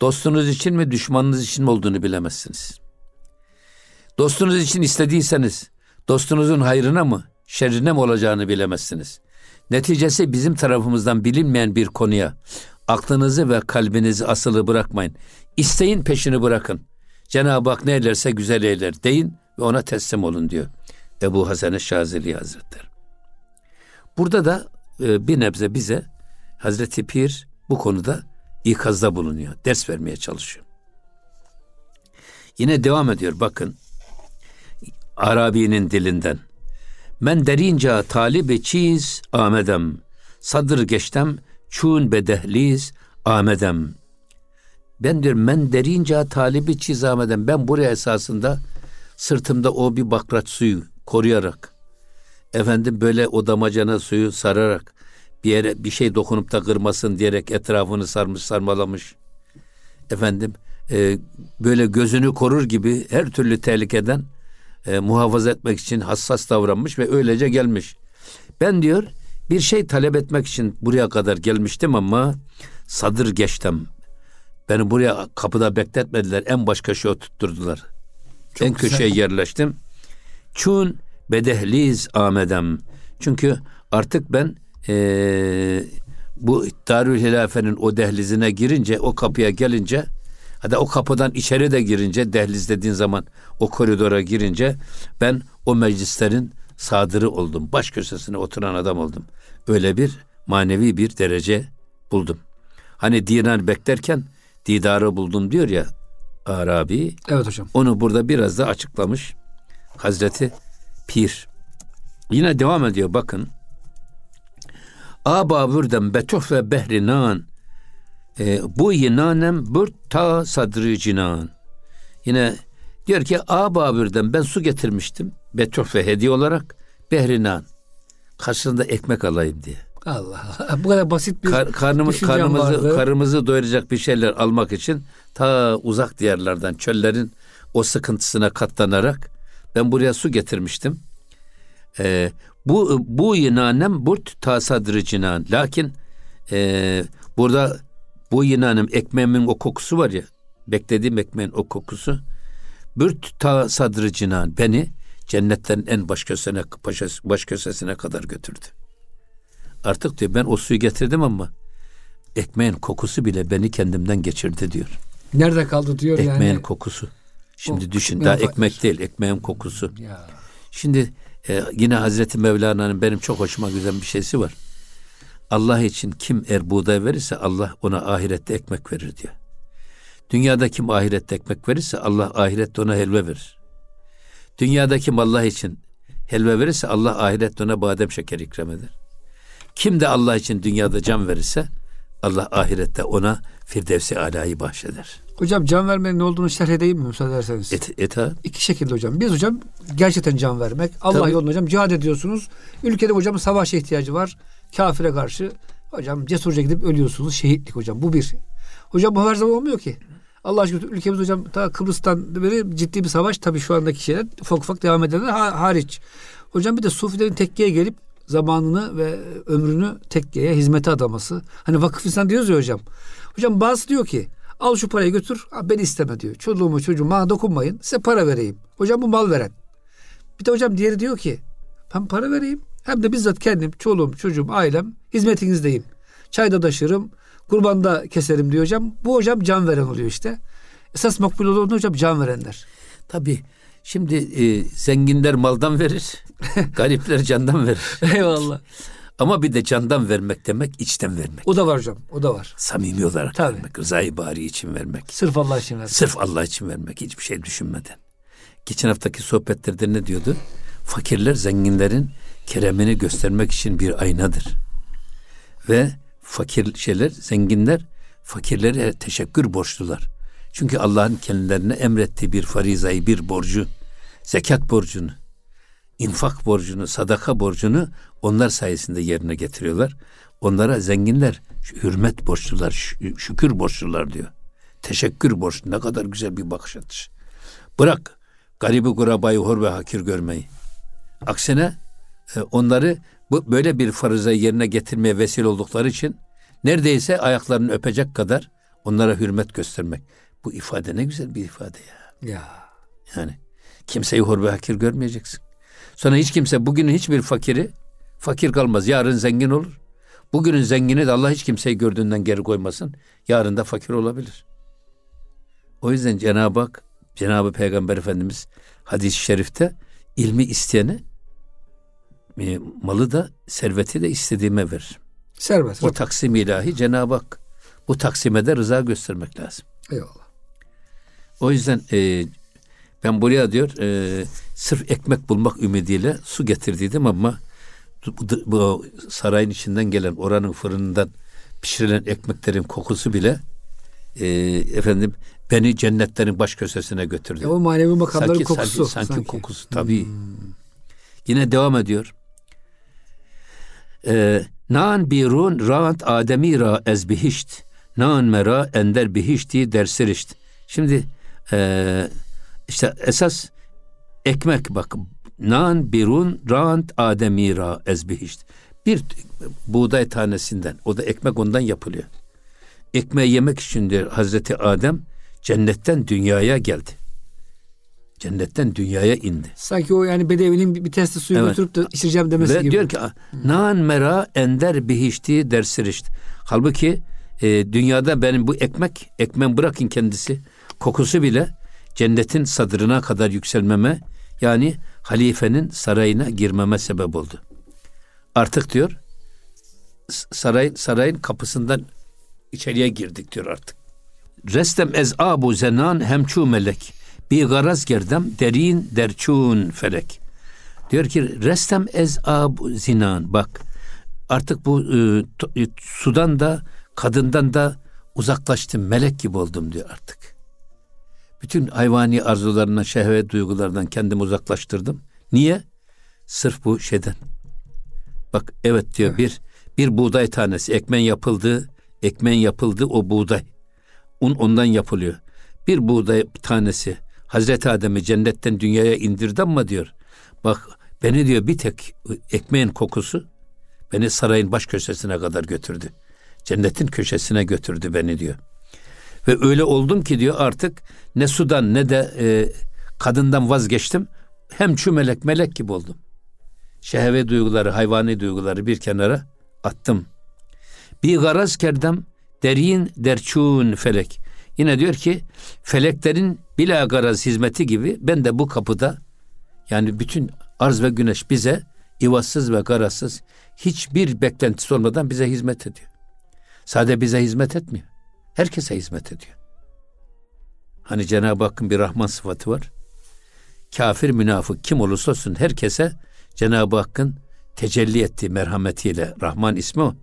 dostunuz için mi düşmanınız için mi olduğunu bilemezsiniz. Dostunuz için istediyseniz dostunuzun hayrına mı şerrine mi olacağını bilemezsiniz. Neticesi bizim tarafımızdan bilinmeyen bir konuya aklınızı ve kalbinizi asılı bırakmayın. İsteyin peşini bırakın. Cenab-ı Hak ne eylerse güzel eyler deyin ve ona teslim olun diyor. Ebu Hasan Şazeli Hazretleri. Burada da e, bir nebze bize Hazreti Pir bu konuda ikazda bulunuyor. Ders vermeye çalışıyor. Yine devam ediyor bakın. Arabi'nin dilinden. Men derinca talibi çiz amedem. Sadır geçtem çun bedehliz amedem. Ben diyor men derince talibi çiz amedem. Ben buraya esasında sırtımda o bir bakraç suyu koruyarak efendim böyle o damacana suyu sararak bir yere bir şey dokunup da kırmasın diyerek etrafını sarmış sarmalamış. Efendim e, böyle gözünü korur gibi her türlü tehlikeden e, muhafaza etmek için hassas davranmış ve öylece gelmiş. Ben diyor bir şey talep etmek için buraya kadar gelmiştim ama sadır geçtim. Beni buraya kapıda bekletmediler. En baş köşeye tutturdular. Çok en güzel. köşeye yerleştim. Çun bedehliz amedem. Çünkü artık ben ee, bu Darül Hilafe'nin o dehlizine girince, o kapıya gelince Hadi o kapıdan içeri de girince dehliz dediğin zaman o koridora girince ben o meclislerin sadırı oldum. Baş köşesine oturan adam oldum. Öyle bir manevi bir derece buldum. Hani dinar beklerken didarı buldum diyor ya Arabi. Evet hocam. Onu burada biraz da açıklamış. Hazreti Pir. Yine devam ediyor bakın. Aba vürdem betuh ve behrinan e, bu yinanem burt ta sadrı cinan. Yine diyor ki A Babür'den ben su getirmiştim. Betrofe hediye olarak Behrinan. Karşısında ekmek alayım diye. Allah Allah. Bu kadar basit bir Kar, karnımız, karnımızı, vardı. karnımızı doyuracak bir şeyler almak için ta uzak diyarlardan çöllerin o sıkıntısına katlanarak ben buraya su getirmiştim. Ee, bu bu inanem burt ta sadrı cinan. Lakin e, burada bu yine hanım ekmeğimin o kokusu var ya. Beklediğim ekmeğin o kokusu. Bürt ta sadrı cinan beni cennetten en baş köşesine, baş köşesine kadar götürdü. Artık diyor ben o suyu getirdim ama ekmeğin kokusu bile beni kendimden geçirdi diyor. Nerede kaldı diyor ekmeğin yani. Ekmeğin kokusu. Şimdi o, düşün daha ekmek değil ekmeğin kokusu. Ya. Şimdi e, yine Hazreti Mevlana'nın benim çok hoşuma güzel bir şeysi var. Allah için kim er buğday verirse Allah ona ahirette ekmek verir diyor. Dünyada kim ahirette ekmek verirse Allah ahirette ona helva verir. Dünyada kim Allah için helva verirse Allah ahirette ona badem şeker ikram eder. Kim de Allah için dünyada can verirse Allah ahirette ona Firdevsi alayı bahşeder. Hocam can vermenin ne olduğunu şerh edeyim mi müsaade ederseniz? Et, et ha. İki şekilde hocam. Biz hocam gerçekten can vermek. Allah Tabii. yolunda hocam cihad ediyorsunuz. Ülkede hocam savaşa ihtiyacı var kafire karşı hocam cesurca gidip ölüyorsunuz. Şehitlik hocam. Bu bir. Hocam bu her zaman olmuyor ki. Allah aşkına ülkemiz hocam ta Kıbrıs'tan beri ciddi bir savaş tabii şu andaki şeyler ufak ufak devam edenler hariç. Hocam bir de Sufilerin tekkeye gelip zamanını ve ömrünü tekkeye hizmete adaması. Hani vakıf insan diyoruz ya hocam. Hocam bazı diyor ki al şu parayı götür ben isteme diyor. Çoluğumu çocuğuma dokunmayın size para vereyim. Hocam bu mal veren. Bir de hocam diğeri diyor ki ben para vereyim hem de bizzat kendim, çoluğum, çocuğum, ailem hizmetinizdeyim. Çayda taşırım, kurbanda keserim diyor hocam. Bu hocam can veren oluyor işte. Esas makbul olan hocam can verenler. Tabii. Şimdi e, zenginler maldan verir, garipler candan verir. Eyvallah. Ama bir de candan vermek demek içten vermek. O da var hocam. O da var. Samimi olarak Tabii. vermek. Rızayı bari için vermek. Sırf Allah için vermek. Sırf Allah için vermek. Hiçbir şey düşünmeden. Geçen haftaki sohbetlerde ne diyordu? Fakirler zenginlerin keremini göstermek için bir aynadır. Ve fakir şeyler, zenginler fakirlere teşekkür borçlular. Çünkü Allah'ın kendilerine emrettiği bir farizayı, bir borcu, zekat borcunu, infak borcunu, sadaka borcunu onlar sayesinde yerine getiriyorlar. Onlara zenginler hürmet borçlular, şükür borçlular diyor. Teşekkür borçlu. Ne kadar güzel bir bakış açısı. Bırak garibi kurabayı hor ve hakir görmeyi. Aksine e, onları bu böyle bir farzı yerine getirmeye vesile oldukları için neredeyse ayaklarını öpecek kadar onlara hürmet göstermek. Bu ifade ne güzel bir ifade ya. Ya. Yani kimseyi hor ve hakir görmeyeceksin. Sonra hiç kimse bugünün hiçbir fakiri fakir kalmaz. Yarın zengin olur. Bugünün zengini de Allah hiç kimseyi gördüğünden geri koymasın. Yarın da fakir olabilir. O yüzden Cenab-ı Hak, Cenab-ı Peygamber Efendimiz hadis-i şerifte ilmi isteyene e, malı da serveti de istediğime verir. Serbest. O taksim ilahi Cenab-ı Hak. Bu taksime de rıza göstermek lazım. Eyvallah. O yüzden e, ben buraya diyor e, sırf ekmek bulmak ümidiyle su getirdiydim ama bu, sarayın içinden gelen oranın fırınından pişirilen ekmeklerin kokusu bile e, efendim beni cennetlerin baş köşesine götürdü. E o manevi makamların sanki, kokusu. Sanki, sanki, sanki. kokusu tabii. Hmm. Yine devam ediyor. Ee, Nan birun raant ademi ra ez bihişt. Nan mera ender bihişti dersirişt. Şimdi e, işte esas ekmek bak. Nan birun raant ademi ra ez bihişt. Bir buğday tanesinden o da ekmek ondan yapılıyor. Ekmeği yemek için diyor Hazreti Adem cennetten dünyaya geldi. Cennetten dünyaya indi. Sanki o yani bedevinin bir testi suyu evet. götürüp de içeceğim demesi Ve gibi. diyor ki nan mera ender bihişti dersirişt. Halbuki e, dünyada benim bu ekmek, ekmen bırakın kendisi kokusu bile cennetin sadrına kadar yükselmeme yani halifenin sarayına girmeme sebep oldu. Artık diyor saray sarayın kapısından içeriye girdik diyor artık. Restem ez abu zenan hemçu melek. Bir garaz gerdem derin derçun felek. Diyor ki restem ez abu zinan. Bak artık bu e, sudan da kadından da uzaklaştım. Melek gibi oldum diyor artık. Bütün hayvani arzularından, şehvet duygulardan kendimi uzaklaştırdım. Niye? Sırf bu şeyden. Bak evet diyor evet. bir bir buğday tanesi ekmen yapıldı, ekmen yapıldı o buğday. Un ondan yapılıyor. Bir buğday tanesi Hazreti Adem'i cennetten dünyaya indirdi ama diyor. Bak beni diyor bir tek ekmeğin kokusu beni sarayın baş köşesine kadar götürdü. Cennetin köşesine götürdü beni diyor. Ve öyle oldum ki diyor artık ne sudan ne de e, kadından vazgeçtim. Hem şu melek melek gibi oldum. Şehve duyguları, hayvani duyguları bir kenara attım. Bir garaz kerdem derin derçun felek. Yine diyor ki feleklerin bila garaz hizmeti gibi ben de bu kapıda yani bütün arz ve güneş bize ivazsız ve garazsız hiçbir beklentisi olmadan bize hizmet ediyor. Sade bize hizmet etmiyor. Herkese hizmet ediyor. Hani Cenab-ı Hakk'ın bir Rahman sıfatı var. Kafir, münafık kim olursa olsun herkese Cenab-ı Hakk'ın tecelli ettiği merhametiyle Rahman ismi o.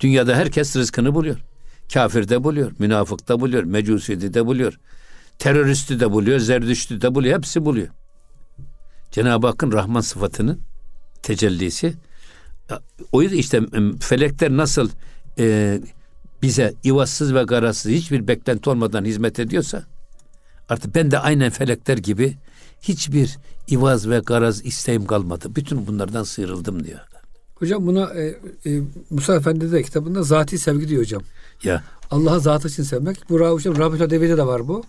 Dünyada herkes rızkını buluyor. Kafir de buluyor, münafık da buluyor, mecusidi de buluyor. Teröristi de buluyor, zerdüştü de buluyor, hepsi buluyor. Cenab-ı Hakk'ın Rahman sıfatının tecellisi. O yüzden işte felekler nasıl e, bize ivazsız ve garazsız hiçbir beklenti olmadan hizmet ediyorsa artık ben de aynen felekler gibi hiçbir ivaz ve garaz isteğim kalmadı. Bütün bunlardan sıyrıldım diyor. Hocam buna e, e, Musa Efendi de kitabında zati sevgi diyor hocam. Ya. Allah'ı zatı için sevmek. Bu hocam Rabit Ödevi'de de var bu.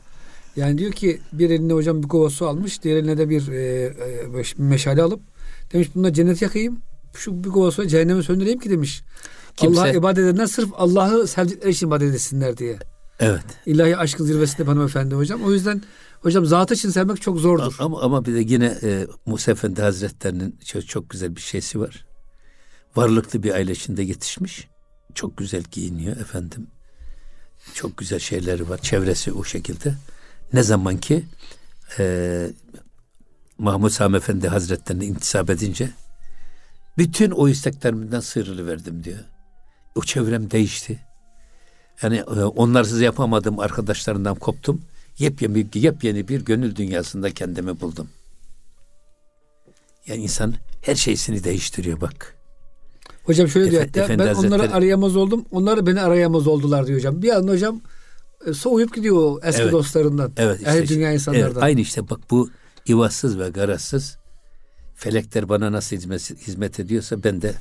Yani diyor ki bir eline hocam bir kova su almış. Diğer eline de bir e, e, meşale alıp demiş bununla cennet yakayım. Şu bir kova suya cehennemi söndüreyim ki demiş. Kimse... Allah'a ibadet edenler sırf Allah'ı sevdikleri için ibadet etsinler diye. Evet. İlahi aşkın zirvesinde hanımefendi hocam. O yüzden hocam zatı için sevmek çok zordur. Ama, ama bir de yine e, Musa Efendi Hazretlerinin çok, çok güzel bir şeysi var. Varlıklı bir aile içinde yetişmiş. Çok güzel giyiniyor efendim. Çok güzel şeyleri var. Çevresi o şekilde. Ne zaman ki e, Mahmud Sami Efendi Hazretlerine intisap edince bütün o isteklerimden sıyrılıverdim diyor. O çevrem değişti. Yani e, onlarsız yapamadığım arkadaşlarından koptum. Yepyeni, yepyeni bir gönül dünyasında kendimi buldum. Yani insan her şeysini değiştiriyor bak. Hocam şöyle diyor hatta ben Hazretleri... onları arayamaz oldum. Onlar beni arayamaz oldular diyor hocam. Bir anda hocam e, soğuyup gidiyor o eski evet. dostlarından. Evet. Işte, dünya insanlardan. Evet, aynı işte bak bu ivazsız ve garazsız felekler bana nasıl hizmet, hizmet ediyorsa ben de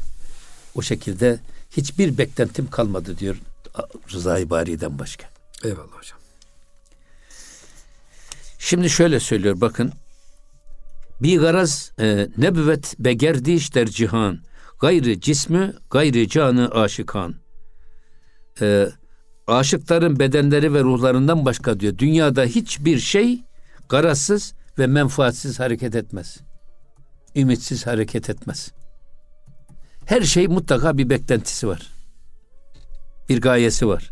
o şekilde hiçbir beklentim kalmadı diyor Rıza-i Bari'den başka. Eyvallah hocam. Şimdi şöyle söylüyor bakın. Bir garaz e, nebüvet begerdiş der cihan Gayrı cismi, gayrı canı aşıkan. Ee, aşıkların bedenleri ve ruhlarından başka diyor. Dünyada hiçbir şey garazsız ve menfaatsiz hareket etmez. Ümitsiz hareket etmez. Her şey mutlaka bir beklentisi var. Bir gayesi var.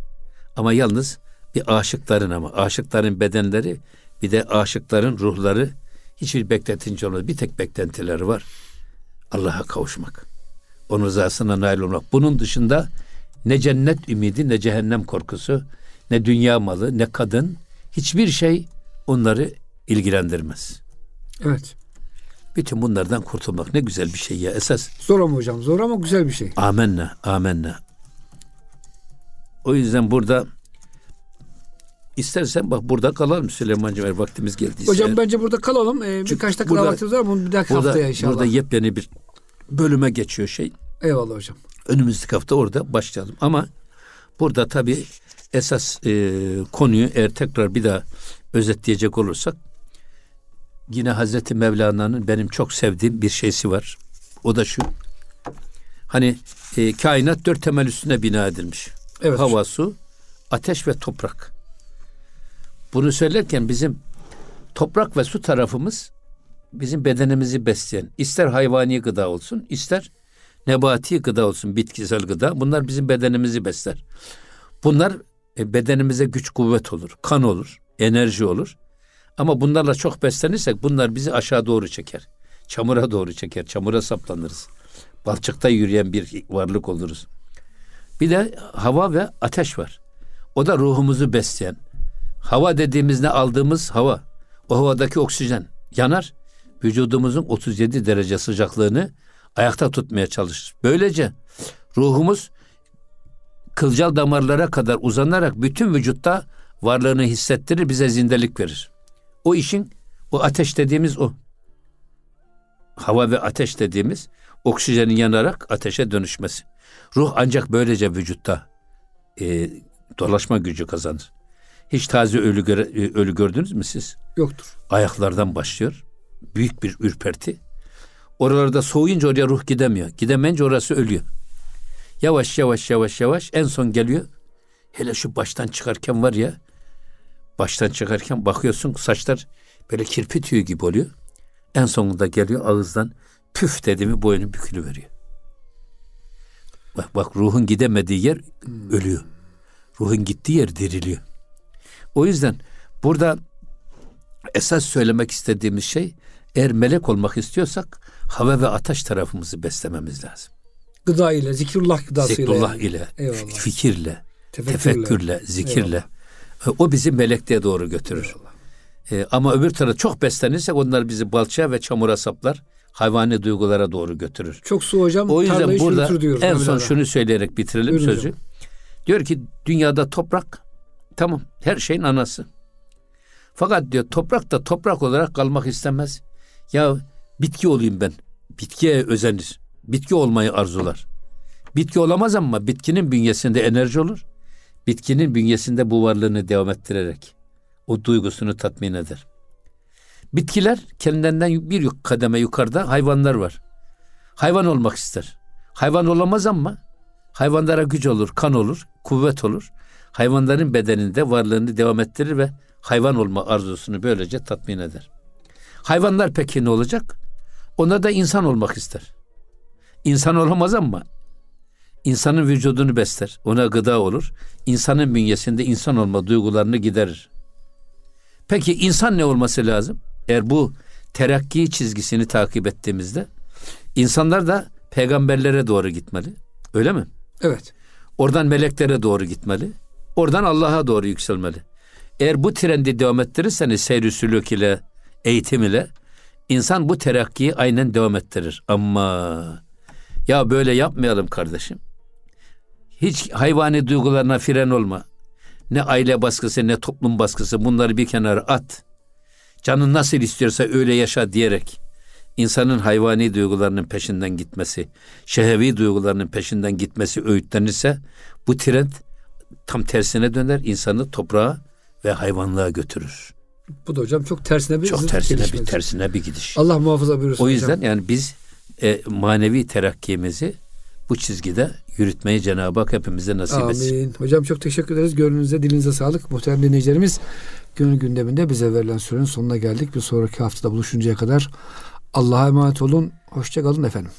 Ama yalnız bir aşıkların ama aşıkların bedenleri bir de aşıkların ruhları hiçbir beklentince olmaz. Bir tek beklentileri var. Allah'a kavuşmak. Onun rızasına nail olmak. Bunun dışında ne cennet ümidi ne cehennem korkusu ne dünya malı ne kadın hiçbir şey onları ilgilendirmez. Evet. Bütün bunlardan kurtulmak ne güzel bir şey ya esas. Zor ama hocam zor ama güzel bir şey. Amenna, amenna. O yüzden burada istersen bak burada kalalım Süleyman'cığım eğer vaktimiz geldiyse. Hocam bence burada kalalım. Ee, birkaç dakika burada- vaktimiz var. Bunu bir dahaki burada, haftaya inşallah. burada yepyeni bir bölüme geçiyor şey. Eyvallah hocam. Önümüzdeki hafta orada başlayalım. Ama burada tabii esas e, konuyu eğer tekrar bir daha özetleyecek olursak yine Hazreti Mevlana'nın benim çok sevdiğim bir şeysi var. O da şu. Hani e, kainat dört temel üstüne bina edilmiş. Evet. Hava, su, ateş ve toprak. Bunu söylerken bizim toprak ve su tarafımız bizim bedenimizi besleyen. ister hayvani gıda olsun, ister nebati gıda olsun, bitkisel gıda. Bunlar bizim bedenimizi besler. Bunlar e, bedenimize güç kuvvet olur, kan olur, enerji olur. Ama bunlarla çok beslenirsek bunlar bizi aşağı doğru çeker. Çamura doğru çeker, çamura saplanırız. Balçıkta yürüyen bir varlık oluruz. Bir de hava ve ateş var. O da ruhumuzu besleyen. Hava dediğimizde aldığımız hava. O havadaki oksijen yanar. Vücudumuzun 37 derece sıcaklığını ayakta tutmaya çalışır. Böylece ruhumuz kılcal damarlara kadar uzanarak bütün vücutta varlığını hissettirir, bize zindelik verir. O işin, o ateş dediğimiz o. Hava ve ateş dediğimiz oksijenin yanarak ateşe dönüşmesi. Ruh ancak böylece vücutta e, dolaşma gücü kazanır. Hiç taze ölü, göre, e, ölü gördünüz mü siz? Yoktur. Ayaklardan başlıyor. Büyük bir ürperti. Oralarda soğuyunca oraya ruh gidemiyor. Gidemeyince orası ölüyor. Yavaş yavaş yavaş yavaş en son geliyor. Hele şu baştan çıkarken var ya. Baştan çıkarken bakıyorsun saçlar böyle kirpi tüyü gibi oluyor. En sonunda geliyor ağızdan püf dedi mi boynu bükülü veriyor. Bak, bak ruhun gidemediği yer ölüyor. Ruhun gittiği yer diriliyor. O yüzden burada esas söylemek istediğimiz şey eğer melek olmak istiyorsak hava ve ateş tarafımızı beslememiz lazım. Gıda ile, zikrullah gıdasıyla. Zikrullah ile, Eyvallah. fikirle, Tefekkürle. tefekkürle, zikirle. O bizi melekliğe doğru götürür. Ee, ama öbür tarafta çok beslenirsek onlar bizi balçağa ve çamura saplar. Hayvani duygulara doğru götürür. Çok su hocam. O yüzden burada diyoruz en son şunu söyleyerek bitirelim Buyurun sözü. hocam. Diyor ki dünyada toprak tamam her şeyin anası. Fakat diyor toprak da toprak olarak kalmak istemez. Ya bitki olayım ben. Bitkiye özenir. Bitki olmayı arzular. Bitki olamaz ama bitkinin bünyesinde enerji olur. Bitkinin bünyesinde bu varlığını devam ettirerek o duygusunu tatmin eder. Bitkiler kendilerinden bir kademe yukarıda hayvanlar var. Hayvan olmak ister. Hayvan olamaz ama hayvanlara güç olur, kan olur, kuvvet olur. Hayvanların bedeninde varlığını devam ettirir ve hayvan olma arzusunu böylece tatmin eder. Hayvanlar peki ne olacak? Ona da insan olmak ister. İnsan olamaz ama insanın vücudunu besler. Ona gıda olur. İnsanın bünyesinde insan olma duygularını giderir. Peki insan ne olması lazım? Eğer bu terakki çizgisini takip ettiğimizde insanlar da peygamberlere doğru gitmeli. Öyle mi? Evet. Oradan meleklere doğru gitmeli. Oradan Allah'a doğru yükselmeli. Eğer bu trendi devam ettirirseniz seyri sülük ile, eğitim ile insan bu terakkiyi aynen devam ettirir. Ama ya böyle yapmayalım kardeşim. Hiç hayvani duygularına fren olma. Ne aile baskısı ne toplum baskısı bunları bir kenara at. Canın nasıl istiyorsa öyle yaşa diyerek insanın hayvani duygularının peşinden gitmesi, şehevi duygularının peşinden gitmesi öğütlenirse bu trend tam tersine döner, insanı toprağa ve hayvanlığa götürür. Bu da hocam çok tersine bir Çok tersine gelişme. bir tersine bir gidiş. Allah muhafaza buyursun O yüzden hocam. yani biz e, manevi terakkimizi bu çizgide yürütmeyi Cenab-ı Hak hepimize nasip Amin. etsin. Hocam çok teşekkür ederiz. Gönlünüze, dilinize sağlık. Muhterem dinleyicilerimiz gönül gündeminde bize verilen sürenin sonuna geldik. Bir sonraki haftada buluşuncaya kadar Allah'a emanet olun. Hoşça kalın efendim.